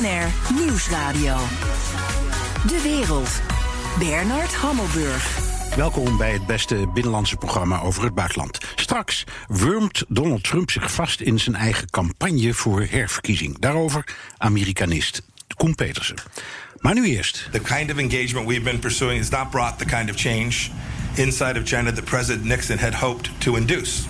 BNR Nieuwsradio. De wereld. Bernard Hammelburg. Welkom bij het beste binnenlandse programma over het buitenland. Straks wurmt Donald Trump zich vast in zijn eigen campagne voor herverkiezing. Daarover Amerikanist Koen Petersen. Maar nu eerst. The kind of engagement we've been pursuing has not brought the kind of change inside of China that President Nixon had hoped to induce.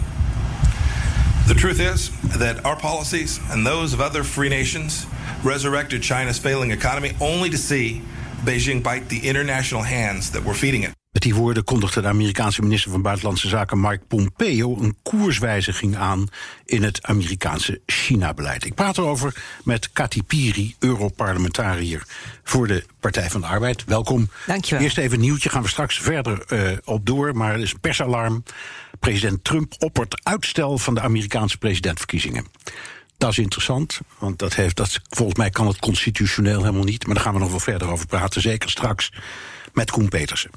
The truth is that our policies and those of other free nations resurrected China's failing economy only to see Beijing bite the international hands that were feeding it. Met die woorden kondigde de Amerikaanse minister van Buitenlandse Zaken Mike Pompeo een koerswijziging aan in het Amerikaanse China-beleid. Ik praat erover met Kati Piri, Europarlementariër voor de Partij van de Arbeid. Welkom. Dankjewel. Eerst even een nieuwtje, gaan we straks verder uh, op door. Maar er is een persalarm. President Trump oppert uitstel van de Amerikaanse presidentverkiezingen. Dat is interessant, want dat heeft, dat, volgens mij kan het constitutioneel helemaal niet. Maar daar gaan we nog wel verder over praten, zeker straks met Koen Petersen.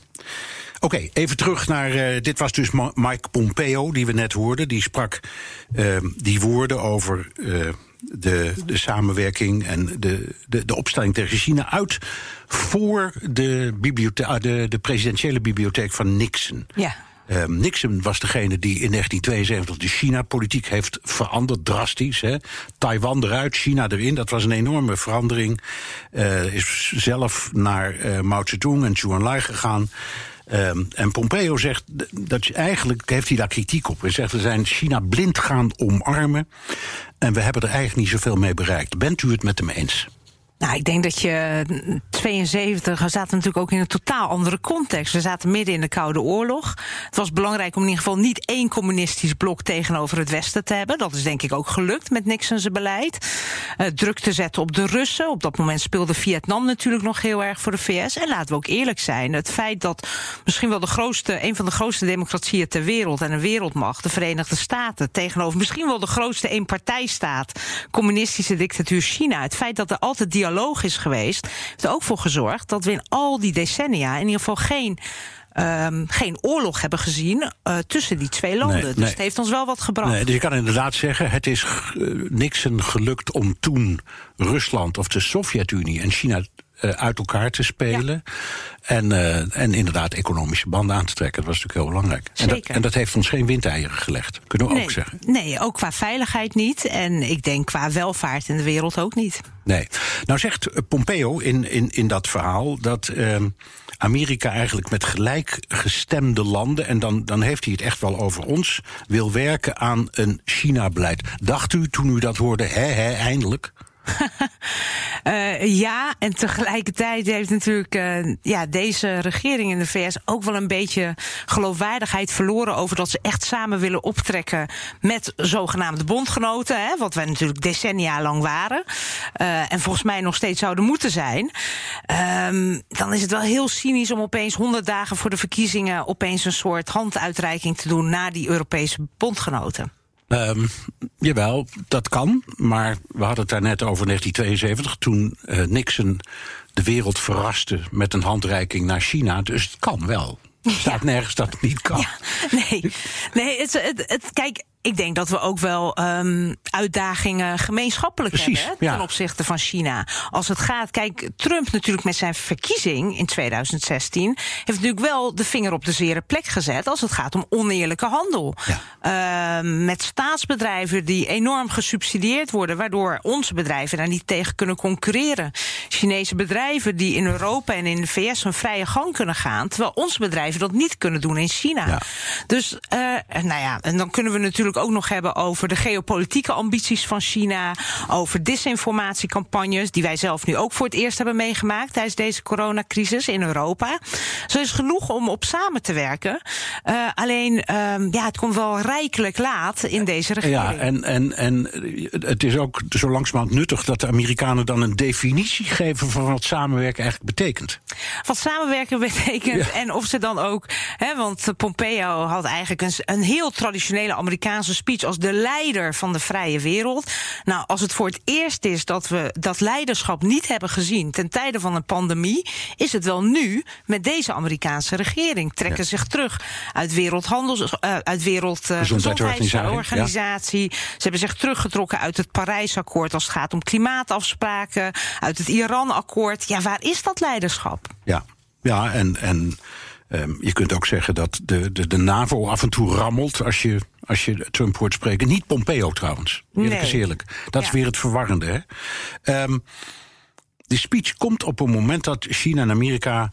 Oké, even terug naar. Uh, dit was dus Mike Pompeo, die we net hoorden. Die sprak uh, die woorden over uh, de, de samenwerking en de, de, de opstelling tegen China uit voor de, de, de presidentiële bibliotheek van Nixon. Ja. Uh, Nixon was degene die in 1972 de China-politiek heeft veranderd, drastisch. Hè. Taiwan eruit, China erin, dat was een enorme verandering. Uh, is zelf naar uh, Mao Zedong en Zhou Enlai gegaan. Um, en Pompeo zegt, dat eigenlijk heeft hij daar kritiek op. Hij zegt, we zijn China blind gaan omarmen... en we hebben er eigenlijk niet zoveel mee bereikt. Bent u het met hem eens? Nou, ik denk dat je 72, we zaten natuurlijk ook in een totaal andere context. We zaten midden in de Koude Oorlog. Het was belangrijk om in ieder geval niet één communistisch blok tegenover het Westen te hebben. Dat is denk ik ook gelukt met Nixon's beleid. Uh, druk te zetten op de Russen. Op dat moment speelde Vietnam natuurlijk nog heel erg voor de VS. En laten we ook eerlijk zijn. Het feit dat misschien wel de grootste, een van de grootste democratieën ter wereld en een wereldmacht, de Verenigde Staten, tegenover misschien wel de grootste eenpartijstaat, communistische dictatuur China. Het feit dat er altijd dialoog dialoog is geweest, heeft er ook voor gezorgd dat we in al die decennia in ieder geval geen. Um, geen oorlog hebben gezien uh, tussen die twee landen. Nee, dus nee. het heeft ons wel wat gebracht. Nee, dus je kan inderdaad zeggen, het is uh, Nixon gelukt om toen Rusland of de Sovjet-Unie en China uit elkaar te spelen. Ja. En, uh, en inderdaad economische banden aan te trekken. Dat was natuurlijk heel belangrijk. Zeker. En, dat, en dat heeft ons geen windeieren gelegd, kunnen we nee, ook zeggen. Nee, ook qua veiligheid niet. En ik denk qua welvaart in de wereld ook niet. Nee. Nou zegt Pompeo in, in, in dat verhaal dat. Uh, Amerika eigenlijk met gelijkgestemde landen, en dan, dan heeft hij het echt wel over ons, wil werken aan een China-beleid. Dacht u toen u dat hoorde, hè, hè, eindelijk? Uh, ja, en tegelijkertijd heeft natuurlijk uh, ja, deze regering in de VS ook wel een beetje geloofwaardigheid verloren over dat ze echt samen willen optrekken met zogenaamde bondgenoten, hè, wat wij natuurlijk decennia lang waren. Uh, en volgens mij nog steeds zouden moeten zijn. Um, dan is het wel heel cynisch om opeens 100 dagen voor de verkiezingen opeens een soort handuitreiking te doen naar die Europese bondgenoten. Um, jawel, dat kan. Maar we hadden het daar net over 1972, toen uh, Nixon de wereld verraste met een handreiking naar China. Dus het kan wel. Er staat nergens dat het niet kan. Ja, nee, nee het, het, het, kijk, ik denk dat we ook wel um, uitdagingen gemeenschappelijk Precies, hebben ja. ten opzichte van China. Als het gaat, kijk, Trump natuurlijk met zijn verkiezing in 2016 heeft natuurlijk wel de vinger op de zere plek gezet als het gaat om oneerlijke handel. Ja. Um, met staatsbedrijven die enorm gesubsidieerd worden, waardoor onze bedrijven daar niet tegen kunnen concurreren. Chinese bedrijven die in Europa en in de VS een vrije gang kunnen gaan, terwijl onze bedrijven dat niet kunnen doen in China. Ja. Dus, uh, nou ja, en dan kunnen we natuurlijk ook nog hebben over de geopolitieke ambities van China, over disinformatiecampagnes, die wij zelf nu ook voor het eerst hebben meegemaakt tijdens deze coronacrisis in Europa. Dus er is genoeg om op samen te werken. Uh, alleen, uh, ja, het komt wel rijkelijk laat in deze regering. Ja, en, en, en het is ook zo langzamerhand nuttig dat de Amerikanen dan een definitie geven van wat samenwerken eigenlijk betekent. Wat samenwerken betekent ja. en of ze dan ook, hè, want Pompeo had eigenlijk een, een heel traditionele Amerikaanse Amerikaanse speech als de leider van de vrije wereld. Nou, als het voor het eerst is dat we dat leiderschap niet hebben gezien ten tijde van een pandemie, is het wel nu met deze Amerikaanse regering. Trekken zich terug uit Wereldhandels, uh, uit Wereldgezondheidsorganisatie. Ze hebben zich teruggetrokken uit het Parijsakkoord als het gaat om klimaatafspraken, uit het Iran-akkoord. Ja, waar is dat leiderschap? Ja, ja en. en Um, je kunt ook zeggen dat de, de, de NAVO af en toe rammelt als je, als je Trump hoort spreken. Niet Pompeo trouwens. Eerlijk nee. is eerlijk. Dat ja. is weer het verwarrende. Hè? Um, die speech komt op een moment dat China en Amerika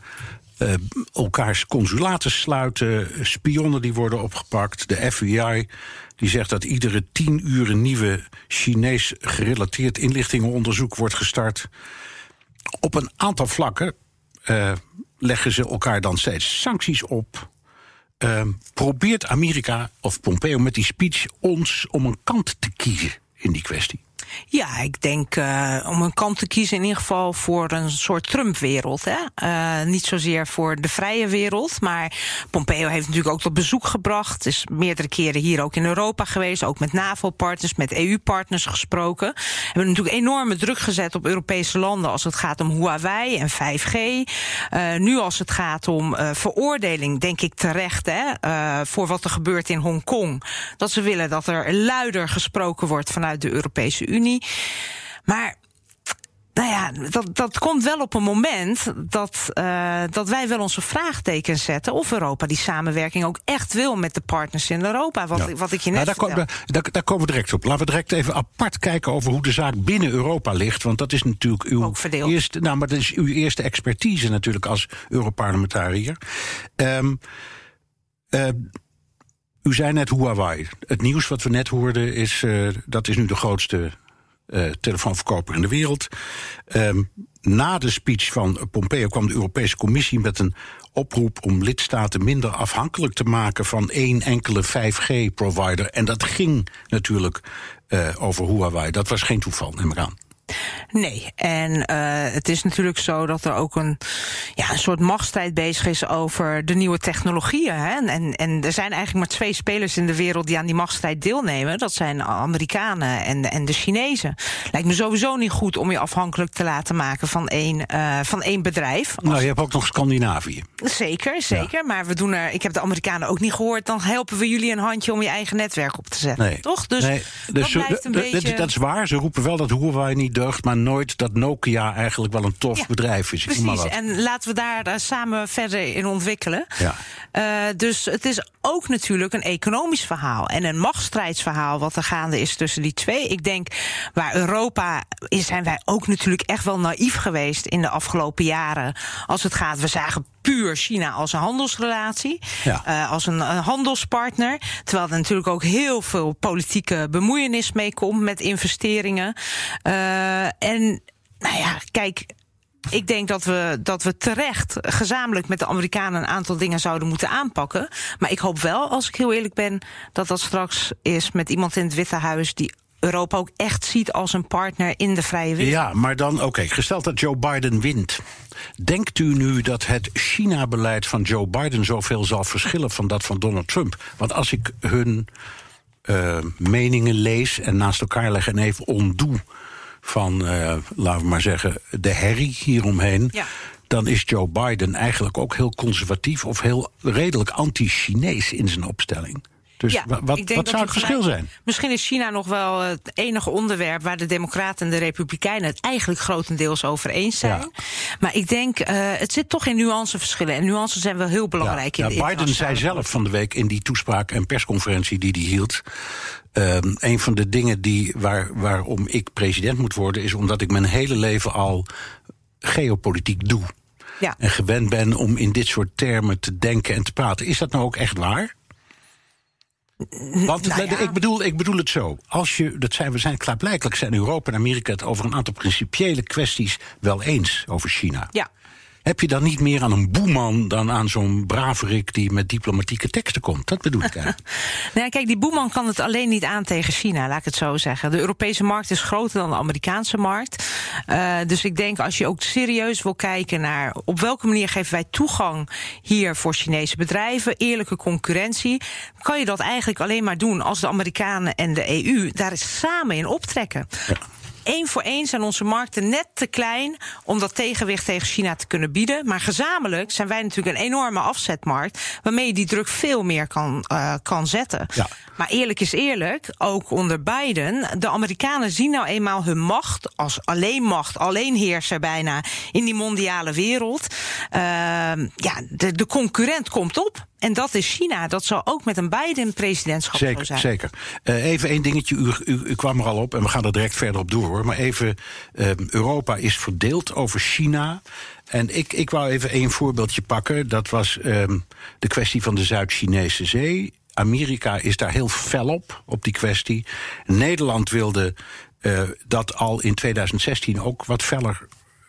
uh, elkaars consulaten sluiten, spionnen die worden opgepakt, de FBI die zegt dat iedere tien uur een nieuwe Chinees gerelateerd inlichtingenonderzoek wordt gestart. Op een aantal vlakken uh, leggen ze elkaar dan steeds sancties op. Uh, probeert Amerika of Pompeo met die speech ons om een kant te kiezen in die kwestie? Ja, ik denk uh, om een kant te kiezen in ieder geval voor een soort Trump-wereld. Uh, niet zozeer voor de vrije wereld, maar Pompeo heeft natuurlijk ook tot bezoek gebracht. Is meerdere keren hier ook in Europa geweest, ook met NAVO-partners, met EU-partners gesproken. We hebben natuurlijk enorme druk gezet op Europese landen als het gaat om Huawei en 5G. Uh, nu als het gaat om veroordeling, denk ik terecht, hè, voor wat er gebeurt in Hongkong. Dat ze willen dat er luider gesproken wordt vanuit de Europese Unie. Maar nou ja, dat, dat komt wel op een moment dat, uh, dat wij wel onze vraagtekens zetten. Of Europa die samenwerking ook echt wil met de partners in Europa. Wat, ja. wat ik je net nou, daar, kom, daar, daar, komen we direct op. Laten we direct even apart kijken over hoe de zaak binnen Europa ligt. Want dat is natuurlijk uw eerste, nou, maar dat is uw eerste expertise natuurlijk als Europarlementariër. Um, uh, u zei net Huawei. Het nieuws wat we net hoorden is uh, dat is nu de grootste uh, telefoonverkoper in de wereld. Um, na de speech van Pompeo kwam de Europese Commissie met een oproep om lidstaten minder afhankelijk te maken van één enkele 5G-provider. En dat ging natuurlijk uh, over Huawei. Dat was geen toeval, neem ik aan. Nee, en uh, het is natuurlijk zo dat er ook een, ja, een soort machtsstrijd bezig is over de nieuwe technologieën. Hè? En, en er zijn eigenlijk maar twee spelers in de wereld die aan die machtsstrijd deelnemen. Dat zijn Amerikanen en, en de Chinezen. Lijkt me sowieso niet goed om je afhankelijk te laten maken van één, uh, van één bedrijf. Als... Nou, je hebt ook nog Scandinavië. Zeker, zeker. Ja. Maar we doen er, ik heb de Amerikanen ook niet gehoord, dan helpen we jullie een handje om je eigen netwerk op te zetten. Nee. Toch? Dus, nee. dus dat blijft een beetje... Dat is waar, ze roepen wel dat Huawei niet maar nooit dat Nokia eigenlijk wel een tof ja, bedrijf is. Precies, en laten we daar uh, samen verder in ontwikkelen. Ja. Uh, dus het is ook natuurlijk een economisch verhaal en een machtsstrijdsverhaal wat er gaande is tussen die twee. Ik denk waar Europa is, zijn wij ook natuurlijk echt wel naïef geweest in de afgelopen jaren. Als het gaat, we zagen puur China als een handelsrelatie, ja. uh, als een, een, handelspartner. Terwijl er natuurlijk ook heel veel politieke bemoeienis mee komt met investeringen. Uh, en nou ja, kijk, ik denk dat we, dat we terecht gezamenlijk met de Amerikanen een aantal dingen zouden moeten aanpakken. Maar ik hoop wel, als ik heel eerlijk ben, dat dat straks is met iemand in het Witte Huis die Europa ook echt ziet als een partner in de vrije wereld. Ja, maar dan, oké, okay, gesteld dat Joe Biden wint. Denkt u nu dat het China-beleid van Joe Biden zoveel zal verschillen van dat van Donald Trump? Want als ik hun uh, meningen lees en naast elkaar leg en even ondoe van, uh, laten we maar zeggen, de herrie hieromheen. Ja. Dan is Joe Biden eigenlijk ook heel conservatief of heel redelijk anti-Chinees in zijn opstelling. Dus ja, wat, wat zou het verschil zijn? Misschien is China nog wel het enige onderwerp waar de Democraten en de Republikeinen het eigenlijk grotendeels over eens zijn. Ja. Maar ik denk, uh, het zit toch in nuanceverschillen. En nuances zijn wel heel belangrijk ja, in de Biden zei zelf van de week in die toespraak en persconferentie die hij hield. Um, een van de dingen die, waar, waarom ik president moet worden, is omdat ik mijn hele leven al geopolitiek doe. Ja. En gewend ben om in dit soort termen te denken en te praten. Is dat nou ook echt waar? Want nou ja. ik, bedoel, ik bedoel het zo. Als je, dat zijn, we zijn klaarblijkelijk zijn Europa en Amerika het over een aantal principiële kwesties wel eens over China. Ja. Heb je dan niet meer aan een boeman dan aan zo'n braverik die met diplomatieke teksten komt? Dat bedoel ik eigenlijk. nou, kijk, die boeman kan het alleen niet aan tegen China, laat ik het zo zeggen. De Europese markt is groter dan de Amerikaanse markt. Uh, dus ik denk als je ook serieus wil kijken naar op welke manier geven wij toegang hier voor Chinese bedrijven, eerlijke concurrentie, kan je dat eigenlijk alleen maar doen als de Amerikanen en de EU daar samen in optrekken. Ja één voor één zijn onze markten net te klein om dat tegenwicht tegen China te kunnen bieden. Maar gezamenlijk zijn wij natuurlijk een enorme afzetmarkt waarmee je die druk veel meer kan, uh, kan zetten. Ja. Maar eerlijk is eerlijk, ook onder Biden, de Amerikanen zien nou eenmaal hun macht als alleen macht, alleen heerser bijna in die mondiale wereld. Uh, ja, de, de concurrent komt op. En dat is China. Dat zal ook met een Biden-presidentschap zo zijn. Zeker. Uh, even één dingetje. U, u, u, kwam er al op en we gaan er direct verder op door. Hoor. Maar even, uh, Europa is verdeeld over China. En ik, ik wou even één voorbeeldje pakken. Dat was um, de kwestie van de Zuid-Chinese Zee. Amerika is daar heel fel op, op die kwestie. Nederland wilde uh, dat al in 2016 ook wat feller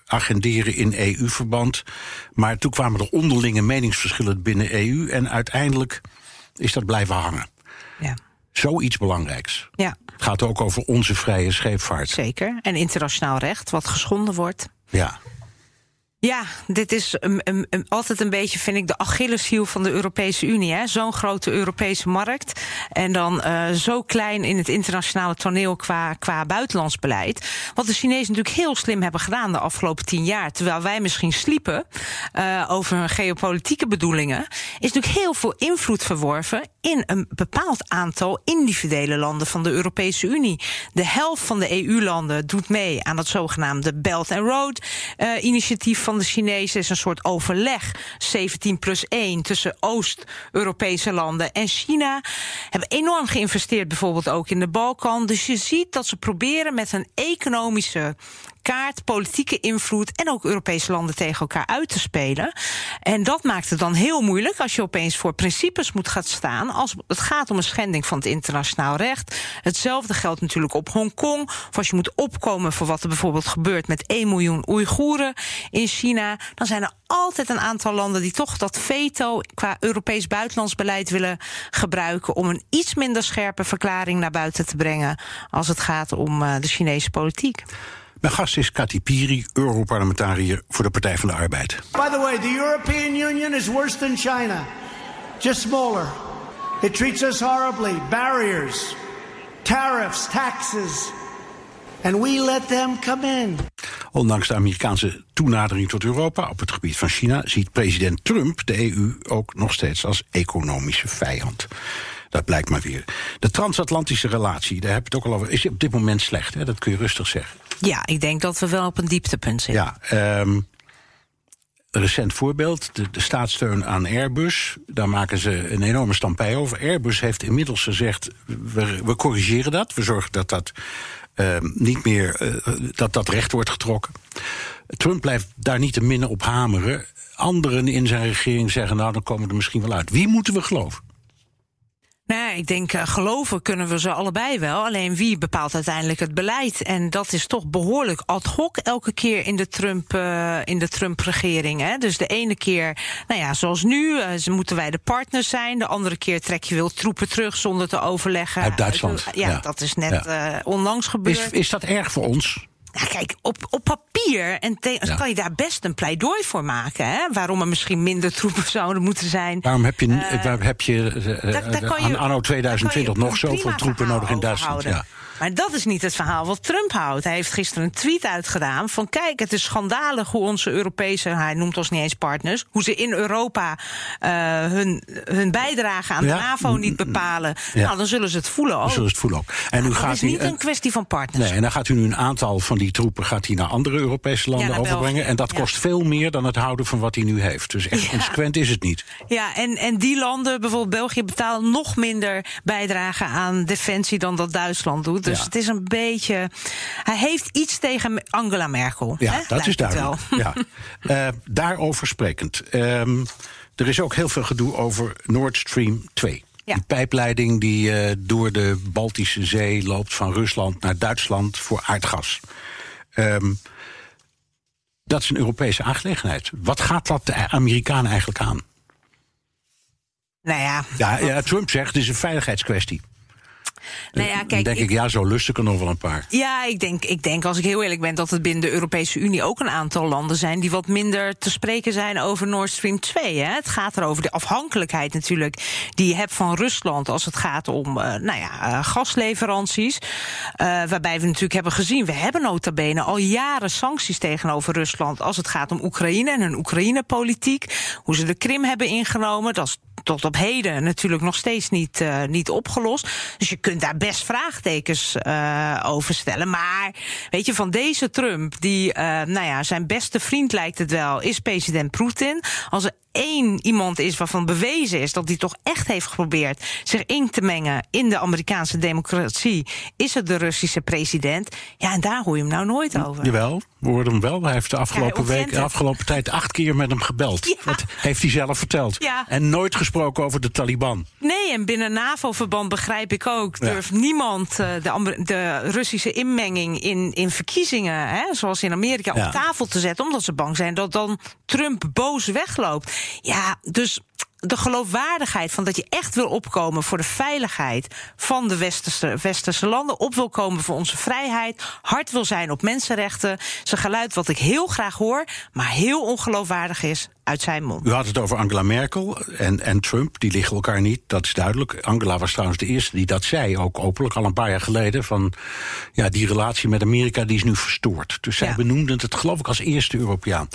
agenderen in EU-verband. Maar toen kwamen er onderlinge meningsverschillen binnen EU. En uiteindelijk is dat blijven hangen. Ja. Zoiets belangrijks. Ja. Het gaat ook over onze vrije scheepvaart. Zeker. En internationaal recht, wat geschonden wordt. Ja. Ja, dit is een, altijd een beetje, vind ik, de Achilleshiel van de Europese Unie. Zo'n grote Europese markt. En dan uh, zo klein in het internationale toneel qua, qua buitenlands beleid. Wat de Chinezen natuurlijk heel slim hebben gedaan de afgelopen tien jaar. Terwijl wij misschien sliepen uh, over hun geopolitieke bedoelingen. Is natuurlijk heel veel invloed verworven in een bepaald aantal individuele landen van de Europese Unie. De helft van de EU-landen doet mee aan het zogenaamde Belt and Road uh, initiatief van de Chinezen is een soort overleg, 17 plus 1, tussen Oost-Europese landen en China. Hebben enorm geïnvesteerd bijvoorbeeld ook in de Balkan. Dus je ziet dat ze proberen met een economische kaart politieke invloed en ook Europese landen tegen elkaar uit te spelen. En dat maakt het dan heel moeilijk als je opeens voor principes moet gaan staan als het gaat om een schending van het internationaal recht. Hetzelfde geldt natuurlijk op Hongkong. Of als je moet opkomen voor wat er bijvoorbeeld gebeurt met 1 miljoen Oeigoeren in China, dan zijn er altijd een aantal landen die toch dat veto qua Europees buitenlands beleid willen gebruiken om een iets minder scherpe verklaring naar buiten te brengen als het gaat om uh, de Chinese politiek. Mijn gast is Kati Piri, Europarlementariër voor de Partij van de Arbeid. By the way, the European Union is worse than China. Just smaller. It treats us horribly. Barriers, tariffs, taxes. And we let them come in. Ondanks de Amerikaanse toenadering tot Europa op het gebied van China ziet president Trump de EU ook nog steeds als economische vijand. Dat blijkt maar weer. De transatlantische relatie, daar heb je het ook al over, is op dit moment slecht. Hè? Dat kun je rustig zeggen. Ja, ik denk dat we wel op een dieptepunt zitten. Ja, um, een recent voorbeeld, de, de, staatssteun aan Airbus. Daar maken ze een enorme stampij over. Airbus heeft inmiddels gezegd, we, we corrigeren dat. We zorgen dat dat uh, niet meer, uh, dat dat recht wordt getrokken. Trump blijft daar niet te minnen op hameren. Anderen in zijn regering zeggen, nou dan komen we er misschien wel uit. Wie moeten we geloven? Nou, ik denk, uh, geloven kunnen we ze allebei wel. Alleen wie bepaalt uiteindelijk het beleid? En dat is toch behoorlijk ad hoc elke keer in de Trump, uh, in de Trump-regering. Hè? Dus de ene keer, nou ja, zoals nu, uh, moeten wij de partners zijn. De andere keer trek je wel troepen terug zonder te overleggen. Uit Duitsland. ja, ja, dat is net ja. onlangs gebeurd. Is, is dat erg voor ons? Ja, kijk, op, op papier en ja. kan je daar best een pleidooi voor maken. Hè? Waarom er misschien minder troepen zouden moeten zijn. Waarom heb je, uh, waar heb je, uh, daar, daar aan anno 2020 nog zoveel troepen nodig in Duitsland? Ja. Maar dat is niet het verhaal wat Trump houdt. Hij heeft gisteren een tweet uitgedaan van kijk, het is schandalig hoe onze Europese, hij noemt ons niet eens partners, hoe ze in Europa uh, hun, hun bijdrage aan ja. de NAVO niet bepalen. Ja. Nou, dan zullen ze het voelen ook. Dan zullen ze het voelen ook. En nu gaat het is niet een kwestie van partners. Nee, en dan gaat u nu een aantal van die troepen gaat hij naar andere Europese landen overbrengen. En dat kost veel meer dan het houden van wat hij nu heeft. Dus echt consequent is het niet. Ja, en, en die landen, bijvoorbeeld België, betalen nog minder bijdrage aan defensie dan dat Duitsland doet. Dus ja. het is een beetje. Hij heeft iets tegen Angela Merkel. Ja, hè? dat is duidelijk. Ja. uh, daarover sprekend. Um, er is ook heel veel gedoe over Nord Stream 2. Ja. Die pijpleiding die uh, door de Baltische Zee loopt van Rusland naar Duitsland voor aardgas. Um, dat is een Europese aangelegenheid. Wat gaat dat de Amerikanen eigenlijk aan? Nou ja, Ja, ja Trump zegt het is een veiligheidskwestie. Nou ja kijk, denk ik, ja, zo lust ik er nog wel een paar. Ja, ik denk, ik denk, als ik heel eerlijk ben, dat het binnen de Europese Unie ook een aantal landen zijn die wat minder te spreken zijn over Nord Stream 2. Hè. Het gaat er over de afhankelijkheid natuurlijk die je hebt van Rusland als het gaat om eh, nou ja, eh, gasleveranties. Eh, waarbij we natuurlijk hebben gezien, we hebben nota bene al jaren sancties tegenover Rusland als het gaat om Oekraïne en hun Oekraïne-politiek. Hoe ze de Krim hebben ingenomen, dat is tot op heden natuurlijk nog steeds niet, uh, niet opgelost. Dus je kunt daar best vraagtekens uh, over stellen. Maar weet je, van deze Trump, die, uh, nou ja, zijn beste vriend lijkt het wel, is president Poetin. Als er één iemand is waarvan bewezen is dat hij toch echt heeft geprobeerd zich in te mengen in de Amerikaanse democratie, is het de Russische president. Ja, en daar hoor je hem nou nooit over. Jawel, we hoorden hem wel. Hij heeft de afgelopen, Ja, week, de afgelopen tijd acht keer met hem gebeld. Ja. Dat heeft hij zelf verteld. Ja. En nooit gesproken over de Taliban. Nee, en binnen NAVO-verband begrijp ik ook. Durft niemand eh, de, de Russische inmenging in, in verkiezingen, hè, zoals in Amerika, op tafel te zetten. Omdat ze bang zijn dat dan Trump boos wegloopt. Ja, dus de geloofwaardigheid van dat je echt wil opkomen voor de veiligheid van de westerse, westerse landen, op wil komen voor onze vrijheid, hard wil zijn op mensenrechten, een geluid wat ik heel graag hoor, maar heel ongeloofwaardig is uit zijn mond. U had het over Angela Merkel en, en Trump. Die liggen elkaar niet, dat is duidelijk. Angela was trouwens de eerste die dat zei, ook openlijk al een paar jaar geleden. Van ja, die relatie met Amerika die is nu verstoord. Dus zij Ja. benoemde het, geloof ik, als eerste Europeaan.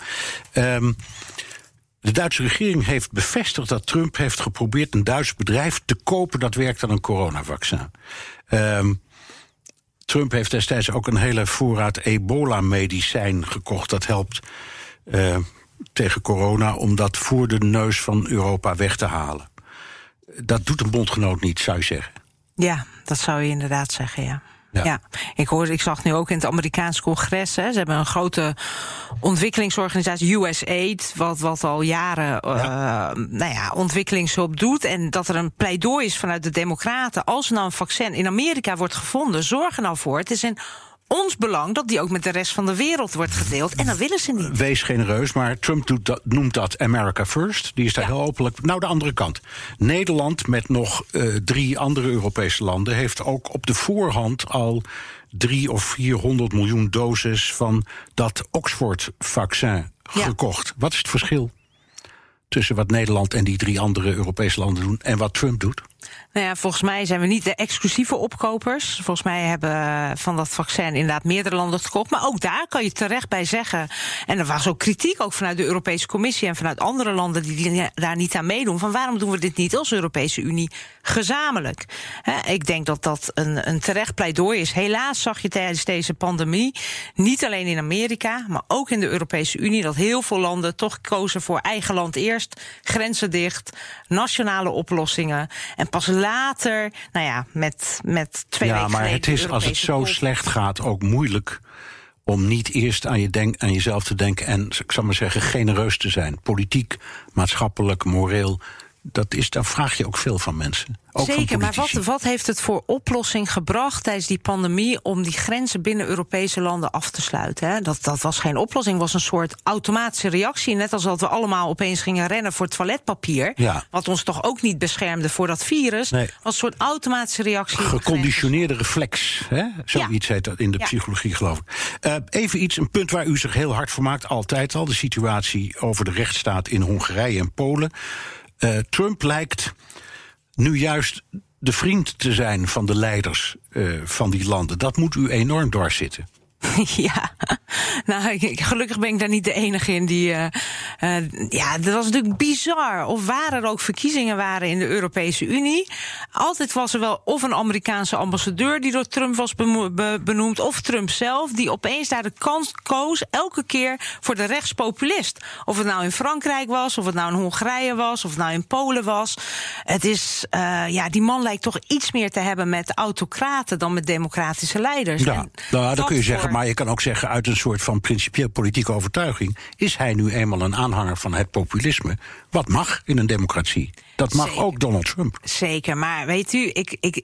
Ehm, de Duitse regering heeft bevestigd dat Trump heeft geprobeerd een Duits bedrijf te kopen dat werkt aan een coronavaccin. Ehm, Trump heeft destijds ook een hele voorraad ebola-medicijn gekocht. Dat helpt eh, tegen corona om dat voor de neus van Europa weg te halen. Dat doet een bondgenoot niet, zou je zeggen. Ja, dat zou je inderdaad zeggen, ja. Ja. Ja. ik hoorde, ik zag nu ook in het Amerikaans congres, hè, ze hebben een grote ontwikkelingsorganisatie, USAID, wat, wat al jaren eh, nou ja, ontwikkelingshulp doet. En dat er een pleidooi is vanuit de Democraten. Als er nou een vaccin in Amerika wordt gevonden, zorg er nou voor. Het is in ons belang dat die ook met de rest van de wereld wordt gedeeld. En dat willen ze niet. Wees genereus, maar Trump doet dat, noemt dat America First. Die is daar heel openlijk. Nou, de andere kant. Nederland met nog eh, drie andere Europese landen heeft ook op de voorhand al drie of 400 miljoen doses van dat Oxford-vaccin Ja. gekocht. Wat is het verschil tussen wat Nederland en die drie andere Europese landen doen en wat Trump doet? Nou ja, volgens mij zijn we niet de exclusieve opkopers. Volgens mij hebben eh, van dat vaccin inderdaad meerdere landen gekocht. Maar ook daar kan je terecht bij zeggen. En er was ook kritiek, ook vanuit de Europese Commissie en vanuit andere landen die, daar niet aan meedoen. Van waarom doen we dit niet als Europese Unie gezamenlijk? Ik denk dat dat een, een terecht pleidooi is. Helaas zag je tijdens deze pandemie, niet alleen in Amerika, maar ook in de Europese Unie, dat heel veel landen toch kozen voor eigen land eerst, grenzen dicht, nationale oplossingen. En pas later, nou ja, met, met twee ja, weken maar geleden het is als het zo slecht gaat ook moeilijk om niet eerst aan, je denk, aan jezelf te denken en, ik zal maar zeggen, genereus te zijn. Politiek, maatschappelijk, moreel. Dat is, daar vraag je ook veel van mensen. Ook van Zeker, maar wat, wat heeft het voor oplossing gebracht tijdens die pandemie om die grenzen binnen Europese landen af te sluiten? Hè? Dat, dat was geen oplossing, was een soort automatische reactie. Net als dat we allemaal opeens gingen rennen voor toiletpapier. Ja. Wat ons toch ook niet beschermde voor dat virus. Nee. Was een soort automatische reactie. Geconditioneerde reflex. Hè? Zoiets heet dat in de Ja. psychologie, geloof ik. Eh, even iets, een punt waar u zich heel hard voor maakt, altijd al. De situatie over de rechtsstaat in Hongarije en Polen. Eh, Trump lijkt nu juist de vriend te zijn van de leiders eh, van die landen. Dat moet u enorm dwarszitten. Ja, nou, gelukkig ben ik daar niet de enige in die. eh, eh, ja, dat was natuurlijk bizar. Of waar er ook verkiezingen waren in de Europese Unie. Altijd was er wel of een Amerikaanse ambassadeur die door Trump was benoemd. of Trump zelf, die opeens daar de kans koos. elke keer voor de rechtspopulist. Of het nou in Frankrijk was, of het nou in Hongarije was, of het nou in Polen was. Het is. eh, ja, die man lijkt toch iets meer te hebben met autocraten dan met democratische leiders. Ja, En nou, dat kun je zeggen, maar je kan ook zeggen uit een soort van principieel politieke overtuiging is hij nu eenmaal een aanhanger van het populisme, wat mag in een democratie. Dat mag Zeker. ook Donald Trump. Zeker, maar weet u, ik, ik,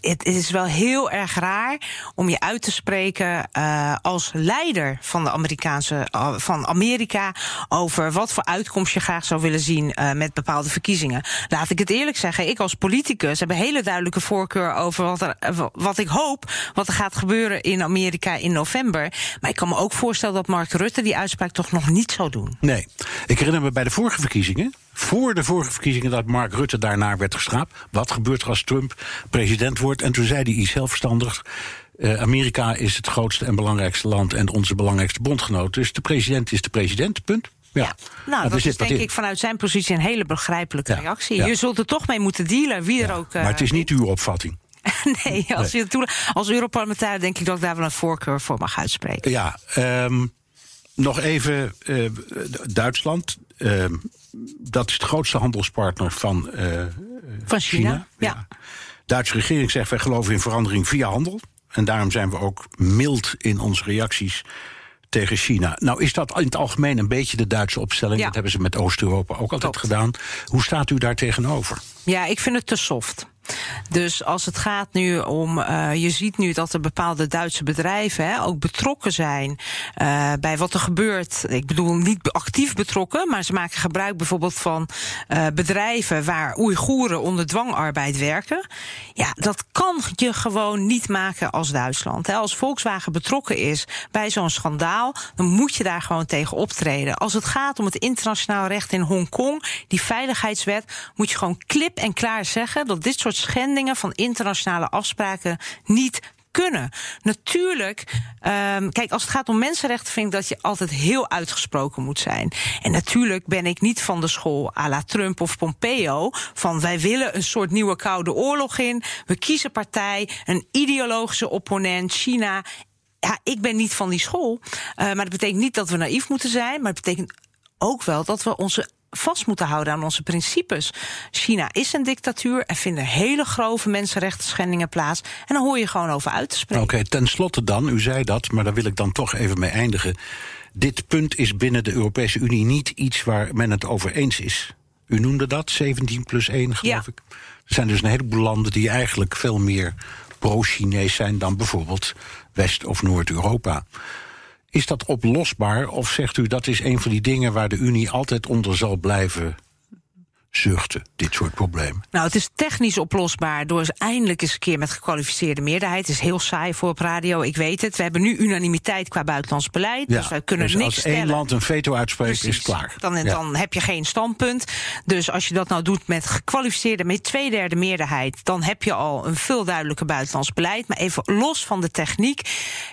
het is wel heel erg raar om je uit te spreken uh, als leider van de Amerikaanse uh, van Amerika over wat voor uitkomst je graag zou willen zien uh, met bepaalde verkiezingen. Laat ik het eerlijk zeggen, ik als politicus heb een hele duidelijke voorkeur over wat, er, wat ik hoop wat er gaat gebeuren in Amerika in november. Maar ik kan me ook voorstellen dat Mark Rutte die uitspraak toch nog niet zou doen. Nee, ik herinner me bij de vorige verkiezingen voor de vorige verkiezingen dat Mark Rutte daarna werd gestraft. Wat gebeurt er als Trump president wordt? En toen zei hij iets heel verstandigs. Uh, Amerika is het grootste en belangrijkste land en onze belangrijkste bondgenoot. Dus de president is de president, punt. Ja, ja. nou, dat is denk ik vanuit zijn positie een hele begrijpelijke Ja, reactie. ja. Je zult er toch mee moeten dealen, wie er ook... uh, maar het is niet uw opvatting. nee, als, Je toe, als Europarlementariër denk ik dat ik daar wel een voorkeur voor mag uitspreken. Ja, um, nog even uh, Duitsland. Uh, dat is de grootste handelspartner van, uh, van China. China. Ja. De Duitse regering zegt wij geloven in verandering via handel. En daarom zijn we ook mild in onze reacties tegen China. Nou is dat in het algemeen een beetje de Duitse opstelling. Ja. Dat hebben ze met Oost-Europa ook altijd gedaan. Hoe staat u daar tegenover? Ja, ik vind het te soft. Dus als het gaat nu om, uh, je ziet nu dat er bepaalde Duitse bedrijven hè, ook betrokken zijn uh, bij wat er gebeurt. Ik bedoel niet actief betrokken, maar ze maken gebruik bijvoorbeeld van uh, bedrijven waar Oeigoeren onder dwangarbeid werken. Ja, dat kan je gewoon niet maken als Duitsland. Hè. Als Volkswagen betrokken is bij zo'n schandaal, dan moet je daar gewoon tegen optreden. Als het gaat om het internationaal recht in Hongkong, die veiligheidswet, moet je gewoon klip en klaar zeggen dat dit soort schendingen van internationale afspraken niet kunnen. Natuurlijk, um, kijk, als het gaat om mensenrechten, vind ik dat je altijd heel uitgesproken moet zijn. En natuurlijk ben ik niet van de school à la Trump of Pompeo. Van wij willen een soort nieuwe koude oorlog in. We kiezen partij, een ideologische opponent, China. Ja, ik ben niet van die school. Uh, maar dat betekent niet dat we naïef moeten zijn. Maar het betekent ook wel dat we onze vast moeten houden aan onze principes. China is een dictatuur en vinden hele grove mensenrechten schendingen plaats. En dan hoor je gewoon over uit te spreken. Oké, okay, tenslotte dan, u zei dat, maar daar wil ik dan toch even mee eindigen. Dit punt is binnen de Europese Unie niet iets waar men het over eens is. U noemde dat, 17 plus 1 geloof ja. ik. Er zijn dus een heleboel landen die eigenlijk veel meer pro-Chinees zijn dan bijvoorbeeld West- of Noord-Europa. Is dat oplosbaar of zegt u dat is een van die dingen waar de Unie altijd onder zal blijven zuchten, dit soort problemen? Nou, het is technisch oplosbaar door eens eindelijk eens een keer met gekwalificeerde meerderheid. Het is heel saai voor op radio, ik weet het. We hebben nu unanimiteit qua buitenlands beleid, Ja, dus wij kunnen dus niks als één land een veto uitspreekt, is Precies. klaar. Dan, dan heb je geen standpunt. Dus als je dat nou doet met gekwalificeerde, met twee derde meerderheid, dan heb je al een veel duidelijker buitenlands beleid. Maar even los van de techniek.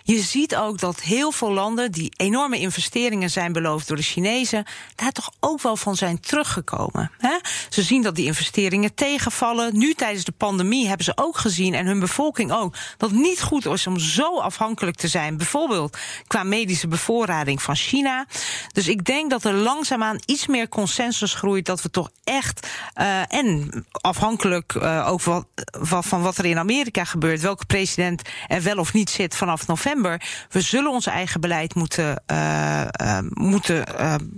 Je ziet ook dat heel veel landen die enorme investeringen zijn beloofd door de Chinezen, daar toch ook wel van zijn teruggekomen. Hè? Ze zien dat die investeringen tegenvallen. Nu tijdens de pandemie hebben ze ook gezien, en hun bevolking ook, dat het niet goed is om zo afhankelijk te zijn. Bijvoorbeeld qua medische bevoorrading van China. Dus ik denk dat er langzaamaan iets meer consensus groeit dat we toch echt uh, en afhankelijk uh, ook van wat er in Amerika gebeurt, welke president er wel of niet zit vanaf november, we zullen ons eigen beleid moeten, uh, moeten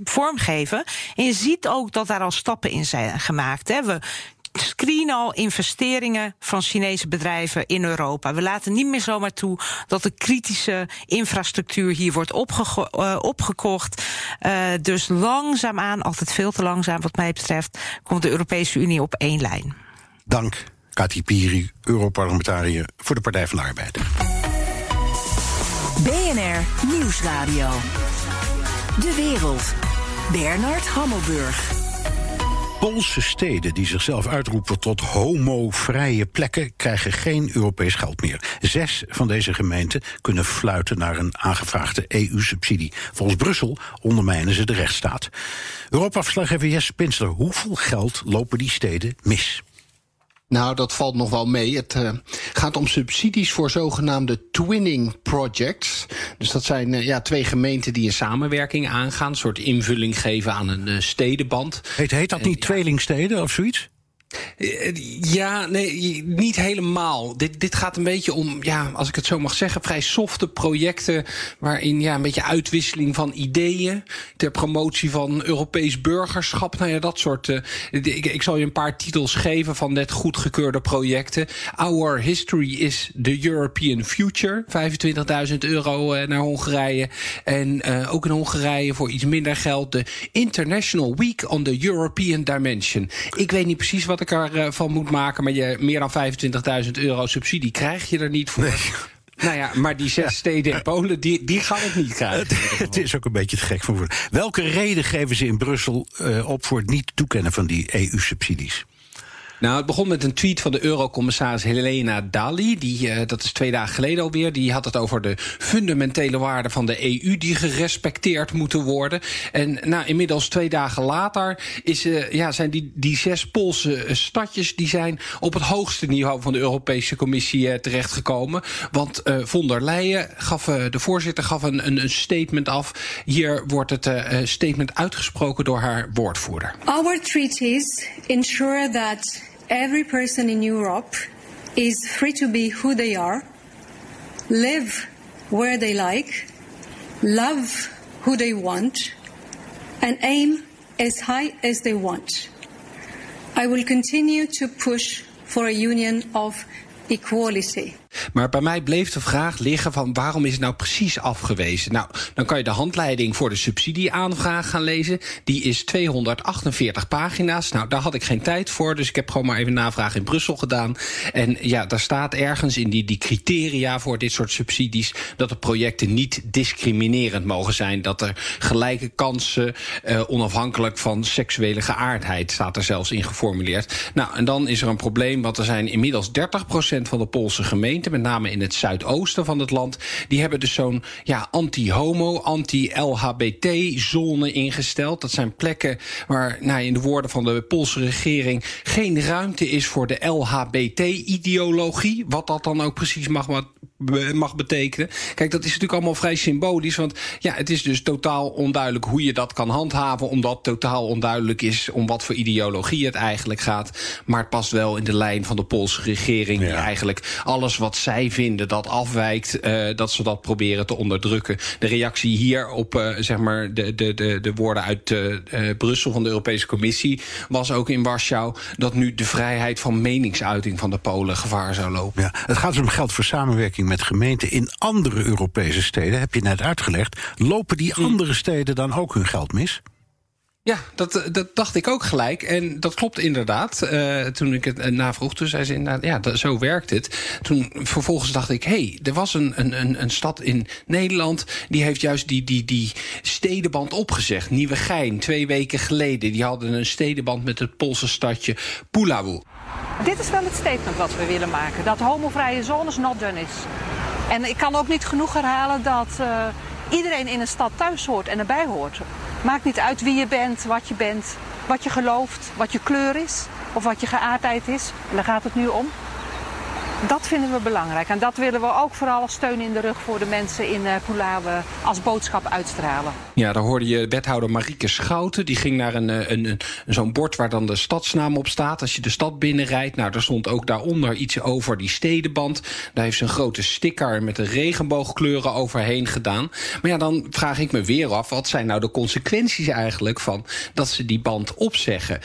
vormgeven. En je ziet ook dat daar al stappen in zijn gemaakt. Hè. We screenen al investeringen van Chinese bedrijven in Europa. We laten niet meer zomaar toe dat de kritische infrastructuur hier wordt uh, opgekocht. Uh, dus langzaamaan, altijd veel te langzaam wat mij betreft, komt de Europese Unie op één lijn. Dank, Kati Piri, Europarlementariër voor de Partij van de Arbeid. BNR Nieuwsradio. De wereld. Bernard Hammelburg. Poolse steden die zichzelf uitroepen tot homovrije plekken krijgen geen Europees geld meer. Zes van deze gemeenten kunnen fluiten naar een aangevraagde EU-subsidie. Volgens Brussel ondermijnen ze de rechtsstaat. Europa-verslaggever Jesse Pinsler, hoeveel geld lopen die steden mis? Nou, dat valt nog wel mee. Het uh, gaat om subsidies voor zogenaamde twinning projects. Dus dat zijn uh, ja, twee gemeenten die een samenwerking aangaan, een soort invulling geven aan een uh, stedenband. Heet, heet dat niet tweelingsteden of zoiets? Eh, ja, nee, niet helemaal. Dit, dit gaat een beetje om, ja, als ik het zo mag zeggen, vrij softe projecten. waarin ja, een beetje uitwisseling van ideeën. ter promotie van Europees burgerschap. Nou ja, dat soort. Uh, ik, ik zal je een paar titels geven van net goedgekeurde projecten. Our History is the European Future. 25.000 euro uh, naar Hongarije. En ook in Hongarije voor iets minder geld. De International Week on the European Dimension. Ik weet niet precies wat ik ervan moet maken. Maar je, meer dan 25.000 euro subsidie krijg je er niet voor. Nou ja, maar die zes steden in Polen, die, die gaan het niet krijgen. Het is ook een beetje te gek van woorden. Welke reden geven ze in Brussel uh, op voor het niet toekennen van die EU-subsidies? Nou, het begon met een tweet van de eurocommissaris Helena Dali. Die, uh, dat is twee dagen geleden alweer. Die had het over de fundamentele waarden van de EU die gerespecteerd moeten worden. En nou, inmiddels twee dagen later is, uh, ja, zijn die, die zes Poolse stadjes die zijn op het hoogste niveau van de Europese Commissie terechtgekomen. Want von der Leyen gaf, de voorzitter gaf een, een, een, statement af. Hier wordt het statement uitgesproken door haar woordvoerder. Our treaties ensure that every person in Europe is free to be who they are, live where they like, love who they want, and aim as high as they want. I will continue to push for a union of equality. Maar bij mij bleef de vraag liggen van waarom is het nou precies afgewezen? Nou, dan kan je de handleiding voor de subsidieaanvraag gaan lezen. Die is 248 pagina's. Nou, daar had ik geen tijd voor, dus ik heb gewoon maar even navraag in Brussel gedaan. En ja, daar staat ergens in die, die criteria voor dit soort subsidies dat de projecten niet discriminerend mogen zijn. Dat er gelijke kansen, uh, onafhankelijk van seksuele geaardheid, staat er zelfs in geformuleerd. Nou, en dan is er een probleem, want er zijn inmiddels 30% van de Poolse gemeenten met name in het zuidoosten van het land, die hebben dus zo'n ja, anti-homo, anti-LHBT-zone ingesteld. Dat zijn plekken waar, nou, in de woorden van de Poolse regering, geen ruimte is voor de LHBT-ideologie. Wat dat dan ook precies mag, mag betekenen. Kijk, dat is natuurlijk allemaal vrij symbolisch. Want ja, het is dus totaal onduidelijk hoe je dat kan handhaven. Omdat totaal onduidelijk is om wat voor ideologie het eigenlijk gaat. Maar het past wel in de lijn van de Poolse regering. Die eigenlijk alles wat zij vinden dat afwijkt, uh, dat ze dat proberen te onderdrukken. De reactie hier op uh, zeg maar de, de, de, de woorden uit uh, Brussel van de Europese Commissie was ook in Warschau dat nu de vrijheid van meningsuiting van de Polen gevaar zou lopen. Ja, het gaat dus om geld voor samenwerking met gemeenten in andere Europese steden, heb je net uitgelegd. Lopen die hm. andere steden dan ook hun geld mis? Ja, dat, dat dacht ik ook gelijk. En dat klopt inderdaad. Uh, toen ik het navroeg, toen zei ze inderdaad, ja, dat, zo werkt het. Toen vervolgens dacht ik, hé, hey, er was een, een, een stad in Nederland... die heeft juist die, die, die stedenband opgezegd. Nieuwegein, twee weken geleden. Die hadden een stedenband met het Poolse stadje Puławy. Dit is wel het statement wat we willen maken. Dat homovrije zones not done is. En ik kan ook niet genoeg herhalen dat uh, iedereen in een stad thuis hoort en erbij hoort. Maakt niet uit wie je bent, wat je bent, wat je gelooft, wat je kleur is of wat je geaardheid is. En daar gaat het nu om. Dat vinden we belangrijk. En dat willen we ook vooral als steun in de rug voor de mensen in uh, Pulawe als boodschap uitstralen. Ja, daar hoorde je wethouder Marieke Schouten. Die ging naar een, een, een, zo'n bord waar dan de stadsnaam op staat. Als je de stad binnenrijdt, nou, daar stond ook daaronder iets over die stedenband. Daar heeft ze een grote sticker met de regenboogkleuren overheen gedaan. Maar ja, dan vraag ik me weer af, wat zijn nou de consequenties eigenlijk van dat ze die band opzeggen?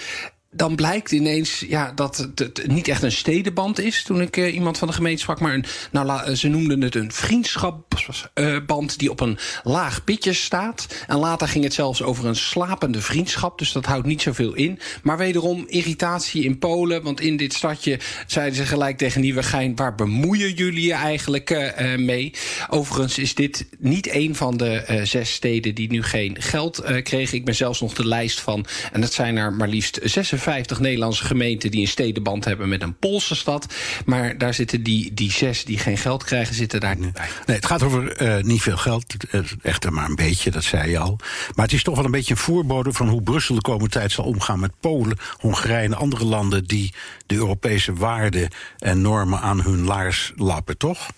Dan blijkt ineens ja, dat het, niet echt een stedenband is. Toen ik uh, iemand van de gemeente sprak, maar een, nou, ze noemden het een vriendschapsband die op een laag pitje staat. En later ging het zelfs over een slapende vriendschap. Dus dat houdt niet zoveel in. Maar wederom irritatie in Polen. Want in dit stadje zeiden ze gelijk tegen Nieuwegein: waar bemoeien jullie je eigenlijk uh, mee? Overigens is dit niet een van de zes steden die nu geen geld kregen. Ik ben zelfs nog de lijst van. En dat zijn er maar liefst 46 50 Nederlandse gemeenten die een stedenband hebben met een Poolse stad. Maar daar zitten die, die zes die geen geld krijgen, zitten daar niet bij. Nee, het gaat over uh, niet veel geld. Echter maar een beetje, dat zei je al. Maar het is toch wel een beetje een voorbode van hoe Brussel de komende tijd zal omgaan met Polen, Hongarije en andere landen die de Europese waarden en normen aan hun laars lappen, toch?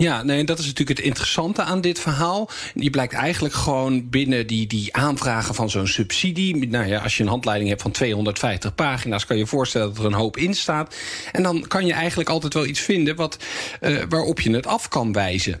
Ja, nee, dat is natuurlijk het interessante aan dit verhaal. Je blijkt eigenlijk gewoon binnen die, die aanvragen van zo'n subsidie. Nou ja, als je een handleiding hebt van 250 pagina's, kan je je voorstellen dat er een hoop in staat. En dan kan je eigenlijk altijd wel iets vinden wat, uh, waarop je het af kan wijzen.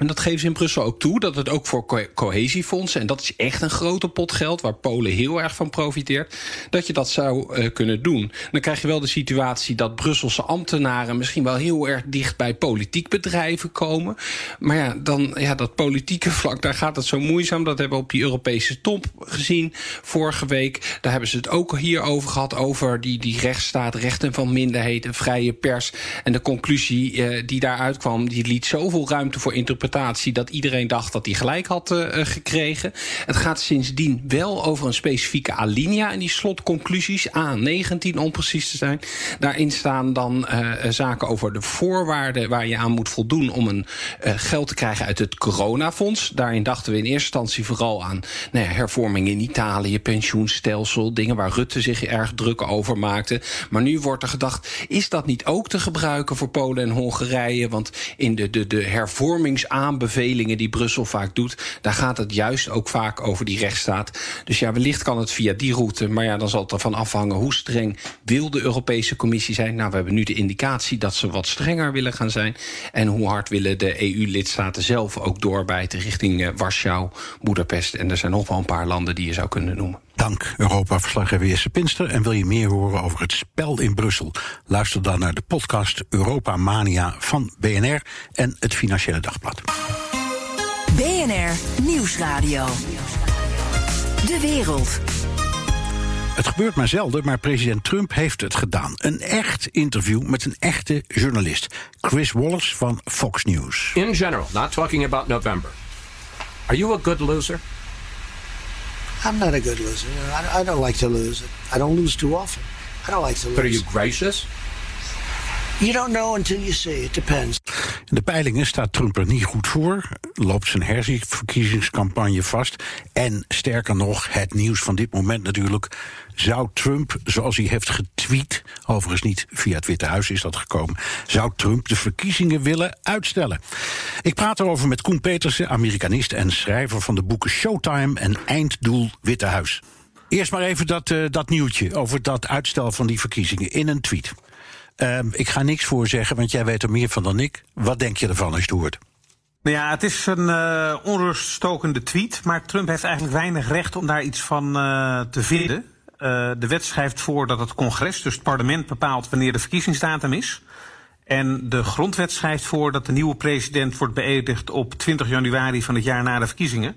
En dat geven ze in Brussel ook toe, dat het ook voor co cohesiefondsen, en dat is echt een grote pot geld waar Polen heel erg van profiteert, dat je dat zou uh, kunnen doen. Dan krijg je wel de situatie dat Brusselse ambtenaren misschien wel heel erg dicht bij politiek bedrijven komen. Maar ja, dan ja, dat politieke vlak, daar gaat het zo moeizaam. Dat hebben we op die Europese top gezien vorige week. Daar hebben ze het ook hier over gehad, over die, die rechtsstaat, rechten van minderheden, vrije pers. En de conclusie uh, die daaruit kwam, die liet zoveel ruimte voor interpretatie dat iedereen dacht dat hij gelijk had uh, gekregen. Het gaat sindsdien wel over een specifieke alinea in die slotconclusies, A19 om precies te zijn. Daarin staan dan uh, zaken over de voorwaarden waar je aan moet voldoen om een geld te krijgen uit het coronafonds. Daarin dachten we in eerste instantie vooral aan nou ja, hervorming in Italië, pensioenstelsel, dingen waar Rutte zich erg druk over maakte. Maar nu wordt er gedacht, is dat niet ook te gebruiken voor Polen en Hongarije? Want in de, de, de aanbevelingen die Brussel vaak doet, daar gaat het juist ook vaak over die rechtsstaat. Dus ja, wellicht kan het via die route, maar ja, dan zal het ervan afhangen hoe streng wil de Europese Commissie zijn. Nou, we hebben nu de indicatie dat ze wat strenger willen gaan zijn. En hoe hard willen de EU-lidstaten zelf ook doorbijten richting uh, Warschau, Budapest. En er zijn nog wel een paar landen die je zou kunnen noemen. Dank Europa-verslaggever Jesse Pinster. En wil je meer horen over het spel in Brussel? Luister dan naar de podcast Europa Mania van BNR en het Financiële Dagblad. BNR Nieuwsradio. De wereld. Het gebeurt maar zelden, maar president Trump heeft het gedaan. Een echt interview met een echte journalist. Chris Wallace van Fox News. In general, not talking about November. Are you a good loser? I'm not a good loser. I, I don't like to lose. I don't lose too often. I don't like to lose. But are you gracious? You don't know until you see. It depends. De peilingen staat Trump er niet goed voor. Loopt zijn herverkiezingscampagne vast. En sterker nog, het nieuws van dit moment natuurlijk. Zou Trump, zoals hij heeft getweet, overigens niet via het Witte Huis is dat gekomen, zou Trump de verkiezingen willen uitstellen? Ik praat erover met Koen Petersen, Amerikanist en schrijver van de boeken Showtime en Einddoel Witte Huis. Eerst maar even dat, uh, dat nieuwtje over dat uitstel van die verkiezingen in een tweet. Uh, ik ga niks voor zeggen, want jij weet er meer van dan ik. Wat denk je ervan als je het hoort? Nou ja, het is een uh, onruststokende tweet, maar Trump heeft eigenlijk weinig recht om daar iets van uh, te vinden. Uh, de wet schrijft voor dat het congres, dus het parlement, bepaalt wanneer de verkiezingsdatum is. En de grondwet schrijft voor dat de nieuwe president wordt beëdigd op 20 januari van het jaar na de verkiezingen.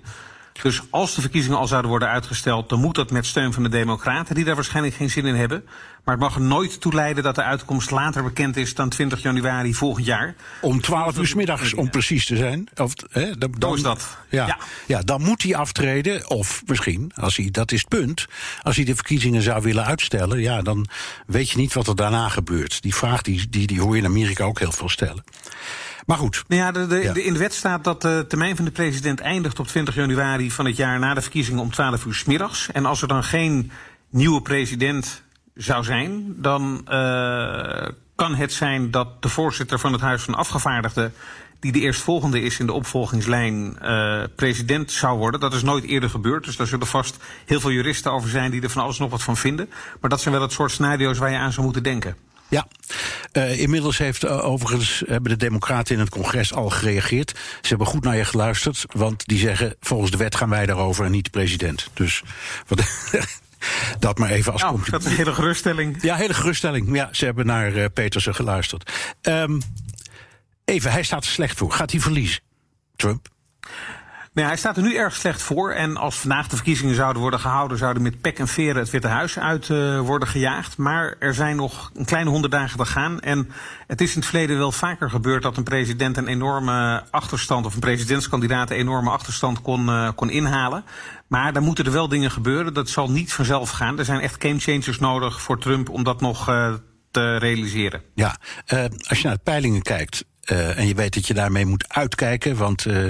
Dus als de verkiezingen al zouden worden uitgesteld, dan moet dat met steun van de Democraten, die daar waarschijnlijk geen zin in hebben. Maar het mag er nooit toe leiden dat de uitkomst later bekend is dan 20 januari volgend jaar. Om 12 uur middags, om precies te zijn. Of, hè, dan, dan is dat. Ja, ja. ja, dan moet hij aftreden. Of misschien, als hij, dat is het punt. Als hij de verkiezingen zou willen uitstellen, ja, dan weet je niet wat er daarna gebeurt. Die vraag die, die, die hoor je in Amerika ook heel veel stellen. Maar goed. Nou ja, de, de, de, in de wet staat dat de termijn van de president eindigt op 20 januari van het jaar na de verkiezingen om 12 uur s middags. En als er dan geen nieuwe president zou zijn, dan uh, kan het zijn dat de voorzitter van het Huis van Afgevaardigden, die de eerstvolgende is in de opvolgingslijn, uh, president zou worden. Dat is nooit eerder gebeurd, dus daar zullen vast heel veel juristen over zijn die er van alles nog wat van vinden. Maar dat zijn wel het soort scenario's waar je aan zou moeten denken. Ja, uh, inmiddels heeft uh, overigens hebben de Democraten in het congres al gereageerd. Ze hebben goed naar je geluisterd, want die zeggen: volgens de wet gaan wij daarover en niet de president. Dus wat, dat maar even als nou, compliment. Dat is een hele geruststelling. Ja, hele geruststelling. Ja, ze hebben naar uh, Petersen geluisterd. Um, even, hij staat er slecht voor. Gaat hij verliezen? Trump? Nee, hij staat er nu erg slecht voor. En als vandaag de verkiezingen zouden worden gehouden, zouden met pek en veren het Witte Huis uit uh, worden gejaagd. Maar er zijn nog een kleine honderd dagen te gaan. En het is in het verleden wel vaker gebeurd dat een president een enorme achterstand, of een presidentskandidaat een enorme achterstand kon, uh, kon inhalen. Maar dan moeten er wel dingen gebeuren. Dat zal niet vanzelf gaan. Er zijn echt gamechangers nodig voor Trump om dat nog uh, te realiseren. Ja, als je naar de peilingen kijkt. Uh, en je weet dat je daarmee moet uitkijken, want uh,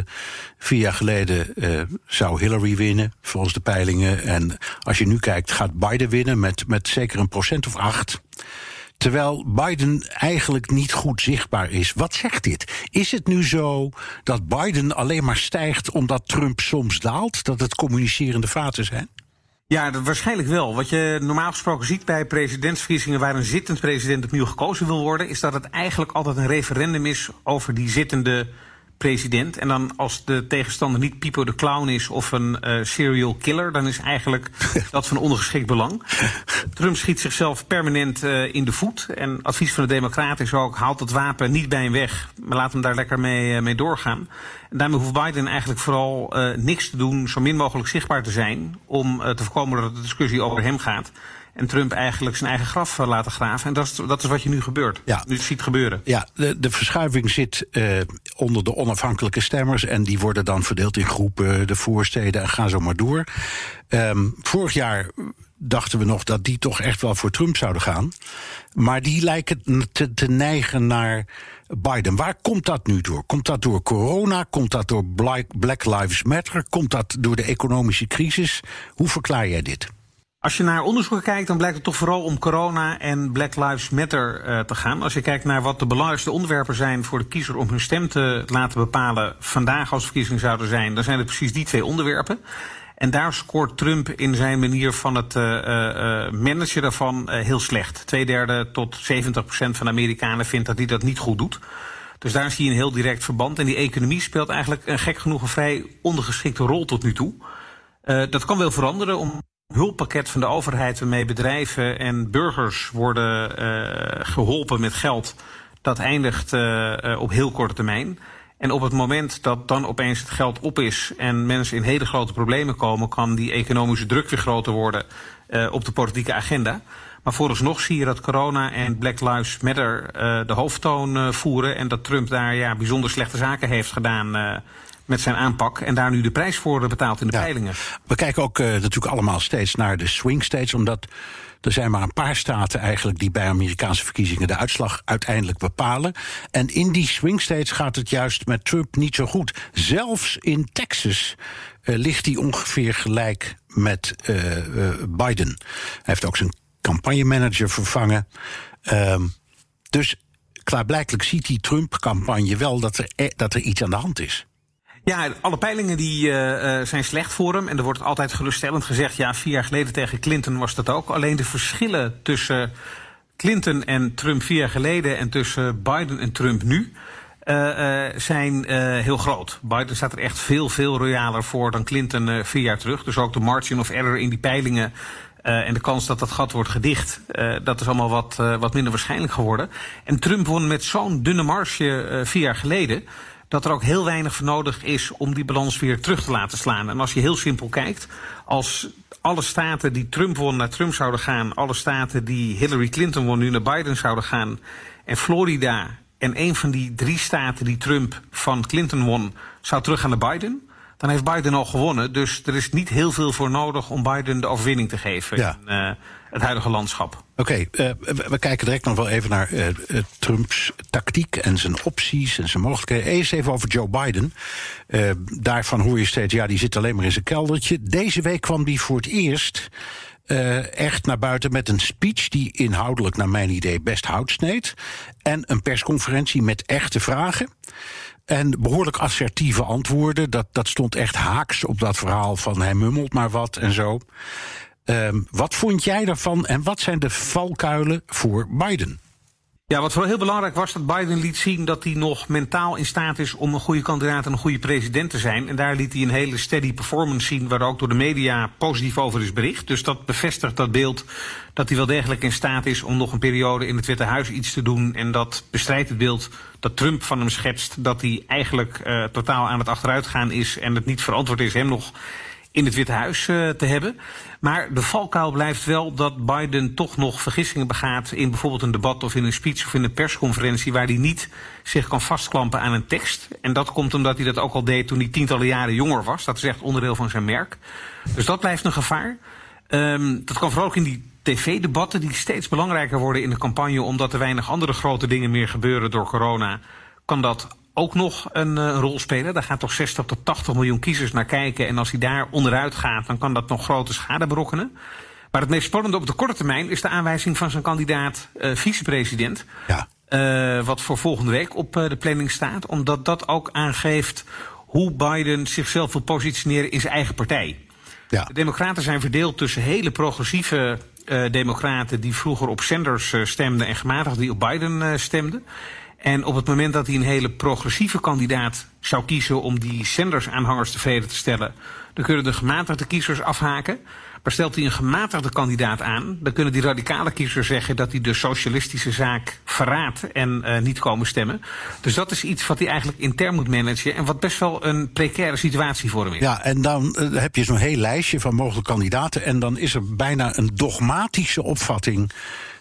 vier jaar geleden uh, zou Hillary winnen, volgens de peilingen. En als je nu kijkt, gaat Biden winnen met, met zeker een procent of acht. Terwijl Biden eigenlijk niet goed zichtbaar is. Wat zegt dit? Is het nu zo dat Biden alleen maar stijgt omdat Trump soms daalt? Dat het communicerende vaten zijn? Ja, waarschijnlijk wel. Wat je normaal gesproken ziet bij presidentsverkiezingen waar een zittend president opnieuw gekozen wil worden, is dat het eigenlijk altijd een referendum is over die zittende president. En dan als de tegenstander niet Pipo de Clown is of een uh, serial killer, dan is eigenlijk dat van ondergeschikt belang. Trump schiet zichzelf permanent uh, in de voet. En advies van de Democraten is ook: haalt het wapen niet bij hem weg, maar laat hem daar lekker mee, uh, mee doorgaan. En daarmee hoeft Biden eigenlijk vooral niks te doen, zo min mogelijk zichtbaar te zijn, om te voorkomen dat de discussie over hem gaat en Trump eigenlijk zijn eigen graf eh, laten graven. En dat is, dat is wat je nu gebeurt. Ja. Nu ziet gebeuren. Ja, de, de verschuiving zit uh, onder de onafhankelijke stemmers. En die worden dan verdeeld in groepen, de voorsteden en ga zo maar door. Um, vorig jaar dachten we nog dat die toch echt wel voor Trump zouden gaan. Maar die lijken te, te neigen naar Biden. Waar komt dat nu door? Komt dat door corona? Komt dat door Black Lives Matter? Komt dat door de economische crisis? Hoe verklaar jij dit? Als je naar onderzoeken kijkt, dan blijkt het toch vooral om corona en Black Lives Matter uh, te gaan. Als je kijkt naar wat de belangrijkste onderwerpen zijn voor de kiezer om hun stem te laten bepalen vandaag als verkiezingen zouden zijn, dan zijn het precies die twee onderwerpen. En daar scoort Trump in zijn manier van het uh, uh, managen daarvan heel slecht. Tweederde tot 70 procent van de Amerikanen vindt dat hij dat niet goed doet. Dus daar zie je een heel direct verband. En die economie speelt eigenlijk gek genoeg een vrij ondergeschikte rol tot nu toe. dat kan wel veranderen om hulppakket van de overheid waarmee bedrijven en burgers worden uh, geholpen met geld, dat eindigt uh, op heel korte termijn. En op het moment dat dan opeens het geld op is en mensen in hele grote problemen komen, kan die economische druk weer groter worden op de politieke agenda. Maar vooralsnog zie je dat corona en Black Lives Matter de hoofdtoon voeren. En dat Trump daar ja, bijzonder slechte zaken heeft gedaan met zijn aanpak en daar nu de prijs voor betaalt in de peilingen. We kijken ook uh, natuurlijk allemaal steeds naar de swing states, omdat er zijn maar een paar staten eigenlijk die bij Amerikaanse verkiezingen de uitslag uiteindelijk bepalen. En in die swing states gaat het juist met Trump niet zo goed. Zelfs in Texas uh, ligt hij ongeveer gelijk met uh, Biden. Hij heeft ook zijn campagnemanager vervangen. Um, dus klaarblijkelijk ziet die Trump-campagne wel dat er, e-, dat er iets aan de hand is. Ja, alle peilingen die, uh, zijn slecht voor hem. En er wordt altijd geruststellend gezegd, ja, vier jaar geleden tegen Clinton was dat ook. Alleen de verschillen tussen Clinton en Trump vier jaar geleden en tussen Biden en Trump nu. Uh, zijn heel groot. Biden staat er echt veel, veel royaler voor dan Clinton vier jaar terug. Dus ook de margin of error in die peilingen en de kans dat dat gat wordt gedicht, dat is allemaal wat, wat minder waarschijnlijk geworden. En Trump won met zo'n dunne marge vier jaar geleden dat er ook heel weinig voor nodig is om die balans weer terug te laten slaan. En als je heel simpel kijkt, als alle staten die Trump won naar Trump zouden gaan, alle staten die Hillary Clinton won nu naar Biden zouden gaan, en Florida en een van die drie staten die Trump van Clinton won, zou teruggaan naar Biden, dan heeft Biden al gewonnen. Dus er is niet heel veel voor nodig om Biden de overwinning te geven ja. in uh, het huidige landschap. Oké, eh, we kijken direct nog wel even naar uh, Trumps tactiek en zijn opties en zijn mogelijkheden. Eerst even over Joe Biden. daarvan hoor je steeds, ja, die zit alleen maar in zijn keldertje. Deze week kwam die voor het eerst echt naar buiten met een speech die inhoudelijk, naar mijn idee, best hout sneed. En een persconferentie met echte vragen. En behoorlijk assertieve antwoorden. Dat, dat stond echt haaks op dat verhaal van hij mummelt maar wat en zo. Um, wat vond jij daarvan en wat zijn de valkuilen voor Biden? Ja, wat vooral heel belangrijk was, dat Biden liet zien dat hij nog mentaal in staat is om een goede kandidaat en een goede president te zijn. En daar liet hij een hele steady performance zien, waar ook door de media positief over is bericht. Dus dat bevestigt dat beeld dat hij wel degelijk in staat is om nog een periode in het Witte Huis iets te doen. En dat bestrijdt het beeld dat Trump van hem schetst, dat hij eigenlijk uh, totaal aan het achteruitgaan is en het niet verantwoord is hem nog in het Witte Huis uh, te hebben. Maar de valkuil blijft wel dat Biden toch nog vergissingen begaat in bijvoorbeeld een debat of in een speech of in een persconferentie waar hij niet zich kan vastklampen aan een tekst. En dat komt omdat hij dat ook al deed toen hij tientallen jaren jonger was. Dat is echt onderdeel van zijn merk. Dus dat blijft een gevaar. Um, dat kan vooral ook in die tv-debatten die steeds belangrijker worden in de campagne omdat er weinig andere grote dingen meer gebeuren door corona. Kan dat ook nog een, uh, rol spelen. Daar gaan toch 60 tot 80 miljoen kiezers naar kijken. En als hij daar onderuit gaat, dan kan dat nog grote schade berokkenen. Maar het meest spannende op de korte termijn is de aanwijzing van zijn kandidaat uh, vicepresident. Ja. Uh, wat voor volgende week op de planning staat. Omdat dat ook aangeeft hoe Biden zichzelf wil positioneren in zijn eigen partij. Ja. De Democraten zijn verdeeld tussen hele progressieve Democraten die vroeger op Sanders stemden en gematigden die op Biden stemden. En op het moment dat hij een hele progressieve kandidaat zou kiezen om die Sanders-aanhangers tevreden te stellen, dan kunnen de gematigde kiezers afhaken. Maar stelt hij een gematigde kandidaat aan, dan kunnen die radicale kiezers zeggen dat hij de socialistische zaak verraadt en uh, niet komen stemmen. Dus dat is iets wat hij eigenlijk intern moet managen en wat best wel een precaire situatie voor hem is. Ja, en dan uh, heb je zo'n heel lijstje van mogelijke kandidaten en dan is er bijna een dogmatische opvatting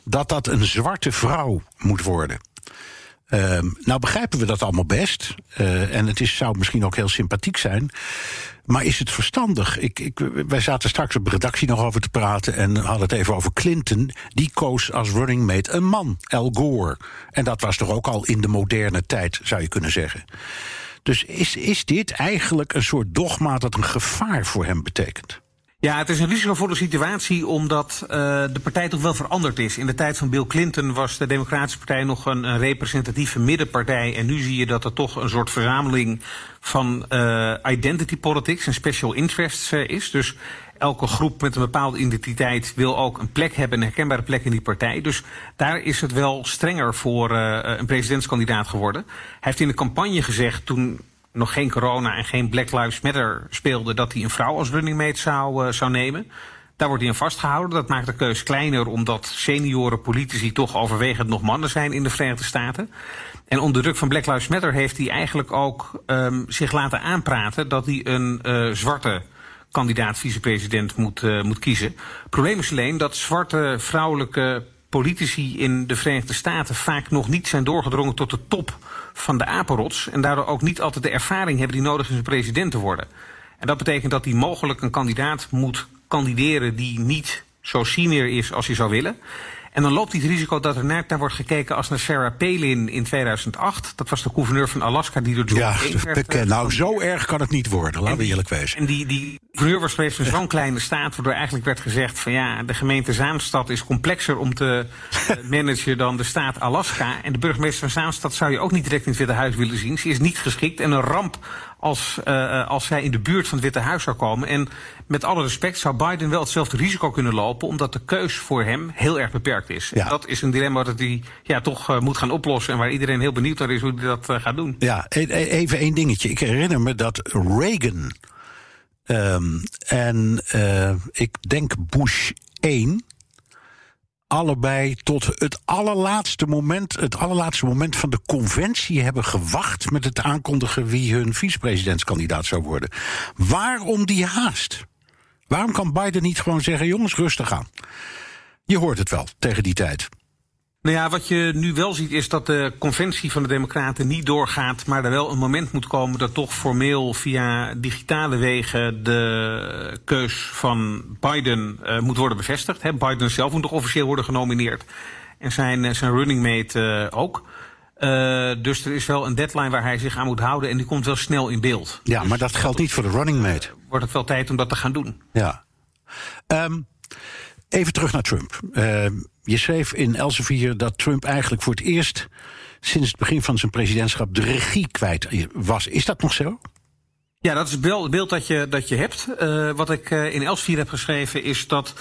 dat dat een zwarte vrouw moet worden. Uh, nou begrijpen we dat allemaal best. Uh, en het is, zou misschien ook heel sympathiek zijn. Maar is het verstandig? Ik, ik, wij zaten straks op de redactie nog over te praten en hadden het even over Clinton. Die koos als running mate een man, Al Gore. En dat was toch ook al in de moderne tijd, zou je kunnen zeggen. Dus is, is dit eigenlijk een soort dogma dat een gevaar voor hem betekent? Ja, het is een risicovolle situatie omdat uh, de partij toch wel veranderd is. In de tijd van Bill Clinton was de Democratische Partij nog een, een representatieve middenpartij. En nu zie je dat er toch een soort verzameling van uh, identity politics en special interests uh, is. Dus elke groep met een bepaalde identiteit wil ook een plek hebben, een herkenbare plek in die partij. Dus daar is het wel strenger voor een presidentskandidaat geworden. Hij heeft in de campagne gezegd toen nog geen corona en geen Black Lives Matter speelde, dat hij een vrouw als running mate zou, uh, zou nemen. Daar wordt hij aan vastgehouden. Dat maakt de keus kleiner, omdat senioren politici toch overwegend nog mannen zijn in de Verenigde Staten. En onder druk van Black Lives Matter heeft hij eigenlijk ook um, zich laten aanpraten dat hij een uh, zwarte kandidaat vicepresident moet, uh, moet kiezen. Het probleem is alleen dat zwarte vrouwelijke politici in de Verenigde Staten vaak nog niet zijn doorgedrongen tot de top van de apenrots. En daardoor ook niet altijd de ervaring hebben die nodig is om president te worden. En dat betekent dat hij mogelijk een kandidaat moet kandideren die niet zo senior is als hij zou willen. En dan loopt hij het risico dat er naar wordt gekeken als naar Sarah Palin in 2008. Dat was de gouverneur van Alaska die door John ja, werd... Bekend. Nou, zo erg kan het niet worden, laten we eerlijk wezen. En die, die gouverneur was geweest van zo'n kleine staat... waardoor eigenlijk werd gezegd van ja, de gemeente Zaanstad is complexer om te managen dan de staat Alaska. En de burgemeester van Zaanstad zou je ook niet direct in het Witte Huis willen zien. Ze is niet geschikt en een ramp als, uh, als zij in de buurt van het Witte Huis zou komen. En met alle respect zou Biden wel hetzelfde risico kunnen lopen, omdat de keus voor hem heel erg beperkt is. Ja. En dat is een dilemma dat hij ja, toch uh, moet gaan oplossen en waar iedereen heel benieuwd naar is hoe hij dat uh, gaat doen. Ja, even één dingetje. Ik herinner me dat Reagan um, en ik denk Bush 1 allebei tot het allerlaatste moment, het allerlaatste moment van de conventie hebben gewacht met het aankondigen wie hun vicepresidentskandidaat zou worden. Waarom die haast? Waarom kan Biden niet gewoon zeggen: jongens, rustig aan? Je hoort het wel tegen die tijd. Nou ja, wat je nu wel ziet is dat de conventie van de Democraten niet doorgaat, maar er wel een moment moet komen dat toch formeel via digitale wegen de keus van Biden uh, moet worden bevestigd. He, Biden zelf moet nog officieel worden genomineerd en zijn, zijn running mate uh, ook. Uh, dus er is wel een deadline waar hij zich aan moet houden en die komt wel snel in beeld. Ja, dus maar dat geldt niet voor de running mate. Wordt het wel tijd om dat te gaan doen. Ja. Um, even terug naar Trump. Uh, je schreef in Elsevier dat Trump eigenlijk voor het eerst sinds het begin van zijn presidentschap de regie kwijt was. Is dat nog zo? Ja, dat is het beeld, dat, je, dat je hebt. Uh, wat ik uh, in Elsevier heb geschreven is dat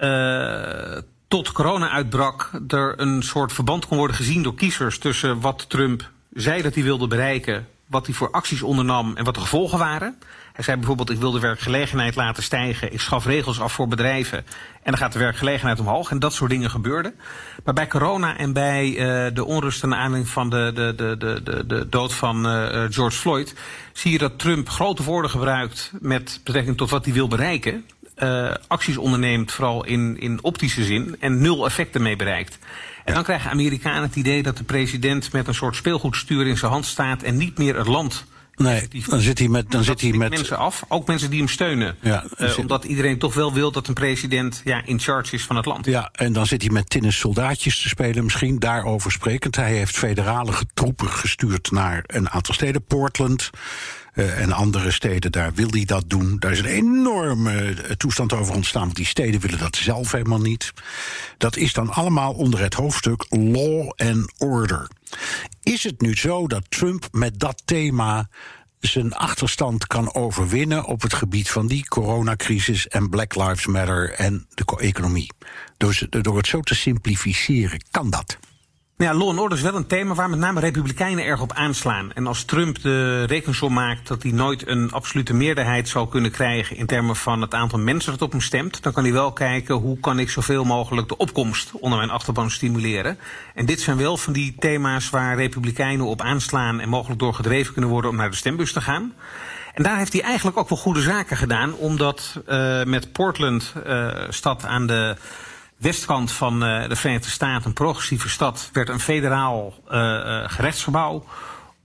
uh, tot corona uitbrak er een soort verband kon worden gezien door kiezers tussen wat Trump zei dat hij wilde bereiken, wat hij voor acties ondernam en wat de gevolgen waren. Hij zei bijvoorbeeld, ik wil de werkgelegenheid laten stijgen. Ik schaf regels af voor bedrijven. En dan gaat de werkgelegenheid omhoog. En dat soort dingen gebeurden. Maar bij corona en bij uh, de onrust en aanleiding van de, de, de, de, de, de dood van uh, George Floyd... zie je dat Trump grote woorden gebruikt met betrekking tot wat hij wil bereiken. Uh, acties onderneemt, vooral in, in optische zin. En nul effecten mee bereikt. En dan krijgen Amerikanen het idee dat de president met een soort speelgoedstuur in zijn hand staat... en niet meer het land Nee, dan zit hij met. Dan zit hij met mensen af, ook mensen die hem steunen. Ja, uh, zit... Omdat iedereen toch wel wil dat een president ja, in charge is van het land. Ja, en dan zit hij met tinnen soldaatjes te spelen, misschien daarover sprekend. Hij heeft federale troepen gestuurd naar een aantal steden, Portland. Uh, en andere steden, daar wil hij dat doen. Daar is een enorme toestand over ontstaan, want die steden willen dat zelf helemaal niet. Dat is dan allemaal onder het hoofdstuk Law and Order. Is het nu zo dat Trump met dat thema zijn achterstand kan overwinnen op het gebied van die coronacrisis en Black Lives Matter en de economie? Door het zo te simplificeren, kan dat? Ja, law and order is wel een thema waar met name republikeinen erg op aanslaan. En als Trump de rekensom maakt dat hij nooit een absolute meerderheid zou kunnen krijgen in termen van het aantal mensen dat op hem stemt, dan kan hij wel kijken hoe kan ik zoveel mogelijk de opkomst onder mijn achterban stimuleren. En dit zijn wel van die thema's waar republikeinen op aanslaan en mogelijk door gedreven kunnen worden om naar de stembus te gaan. En daar heeft hij eigenlijk ook wel goede zaken gedaan, omdat uh, met Portland, uh, stad aan de westkant van uh, de Verenigde Staten, een progressieve stad, werd een federaal uh, uh, gerechtsgebouw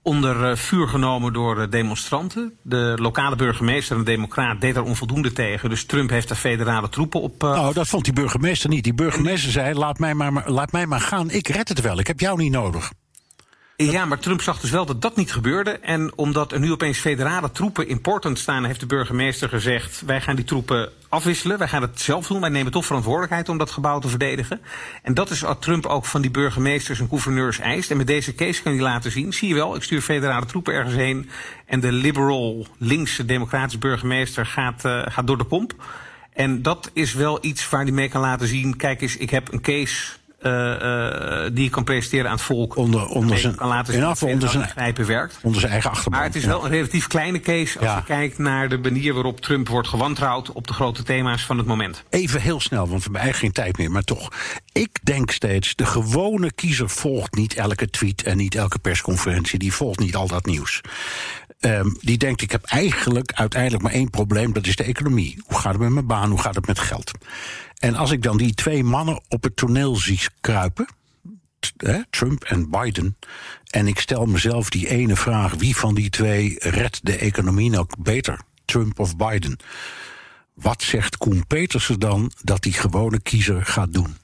onder vuur genomen door demonstranten. De lokale burgemeester, een democraat, deed daar onvoldoende tegen. Dus Trump heeft daar federale troepen op. Nou, dat vond die burgemeester niet. Die burgemeester zei: laat mij, maar, laat mij maar gaan, ik red het wel, ik heb jou niet nodig. Ja, maar Trump zag dus wel dat dat niet gebeurde. En omdat er nu opeens federale troepen in Portland staan, heeft de burgemeester gezegd: wij gaan die troepen afwisselen. Wij gaan het zelf doen. Wij nemen toch verantwoordelijkheid om dat gebouw te verdedigen. En dat is wat Trump ook van die burgemeesters en gouverneurs eist. En met deze case kan hij laten zien: zie je wel, ik stuur federale troepen ergens heen. En de liberal, linkse, democratische burgemeester gaat, uh, gaat door de pomp. En dat is wel iets waar hij mee kan laten zien: kijk eens, ik heb een case die je kan presenteren aan het volk. Onder, onder zijn, kan laten zien onder zijn, werkt. Onder zijn eigen achterban. Maar het is wel een relatief kleine case als ja. je kijkt naar de manier waarop Trump wordt gewantrouwd op de grote thema's van het moment. Even heel snel, want we hebben eigenlijk geen tijd meer, maar toch. Ik denk steeds, de gewone kiezer volgt niet elke tweet en niet elke persconferentie. Die volgt niet al dat nieuws. Um, die denkt, ik heb eigenlijk uiteindelijk maar één probleem, dat is de economie. Hoe gaat het met mijn baan, hoe gaat het met geld? En als ik dan die twee mannen op het toneel zie kruipen, Trump en Biden, en ik stel mezelf die ene vraag: wie van die twee redt de economie nou beter, Trump of Biden? Wat zegt Koen Petersen dan dat die gewone kiezer gaat doen?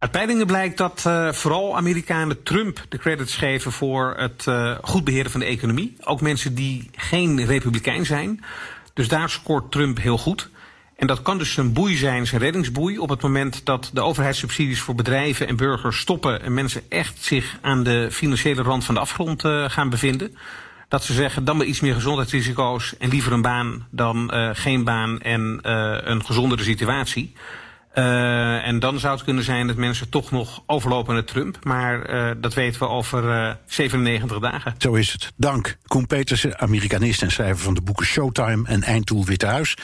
Uit peilingen blijkt dat uh, vooral Amerikanen Trump de credits geven voor het uh, goed beheren van de economie. Ook mensen die geen republikein zijn. Dus daar scoort Trump heel goed. En dat kan dus een boei zijn, zijn reddingsboei. Op het moment dat de overheidssubsidies voor bedrijven en burgers stoppen en mensen echt zich aan de financiële rand van de afgrond uh, gaan bevinden. Dat ze zeggen, dan maar iets meer gezondheidsrisico's en liever een baan dan geen baan en een gezondere situatie. Uh, en dan zou het kunnen zijn dat mensen toch nog overlopen naar Trump. Maar uh, dat weten we over uh, 97 dagen. Zo is het. Dank. Koen Petersen, Amerikanist en schrijver van de boeken Showtime en Eindtool Witte Huis.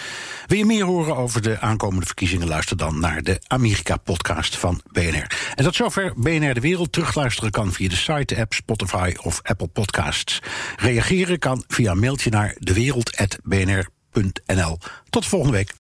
Wil je meer horen over de aankomende verkiezingen? Luister dan naar de Amerika-podcast van BNR. En tot zover BNR De Wereld. Terugluisteren kan via de site, app, Spotify of Apple Podcasts. Reageren kan via mailtje naar dewereld.bnr.nl. Tot volgende week.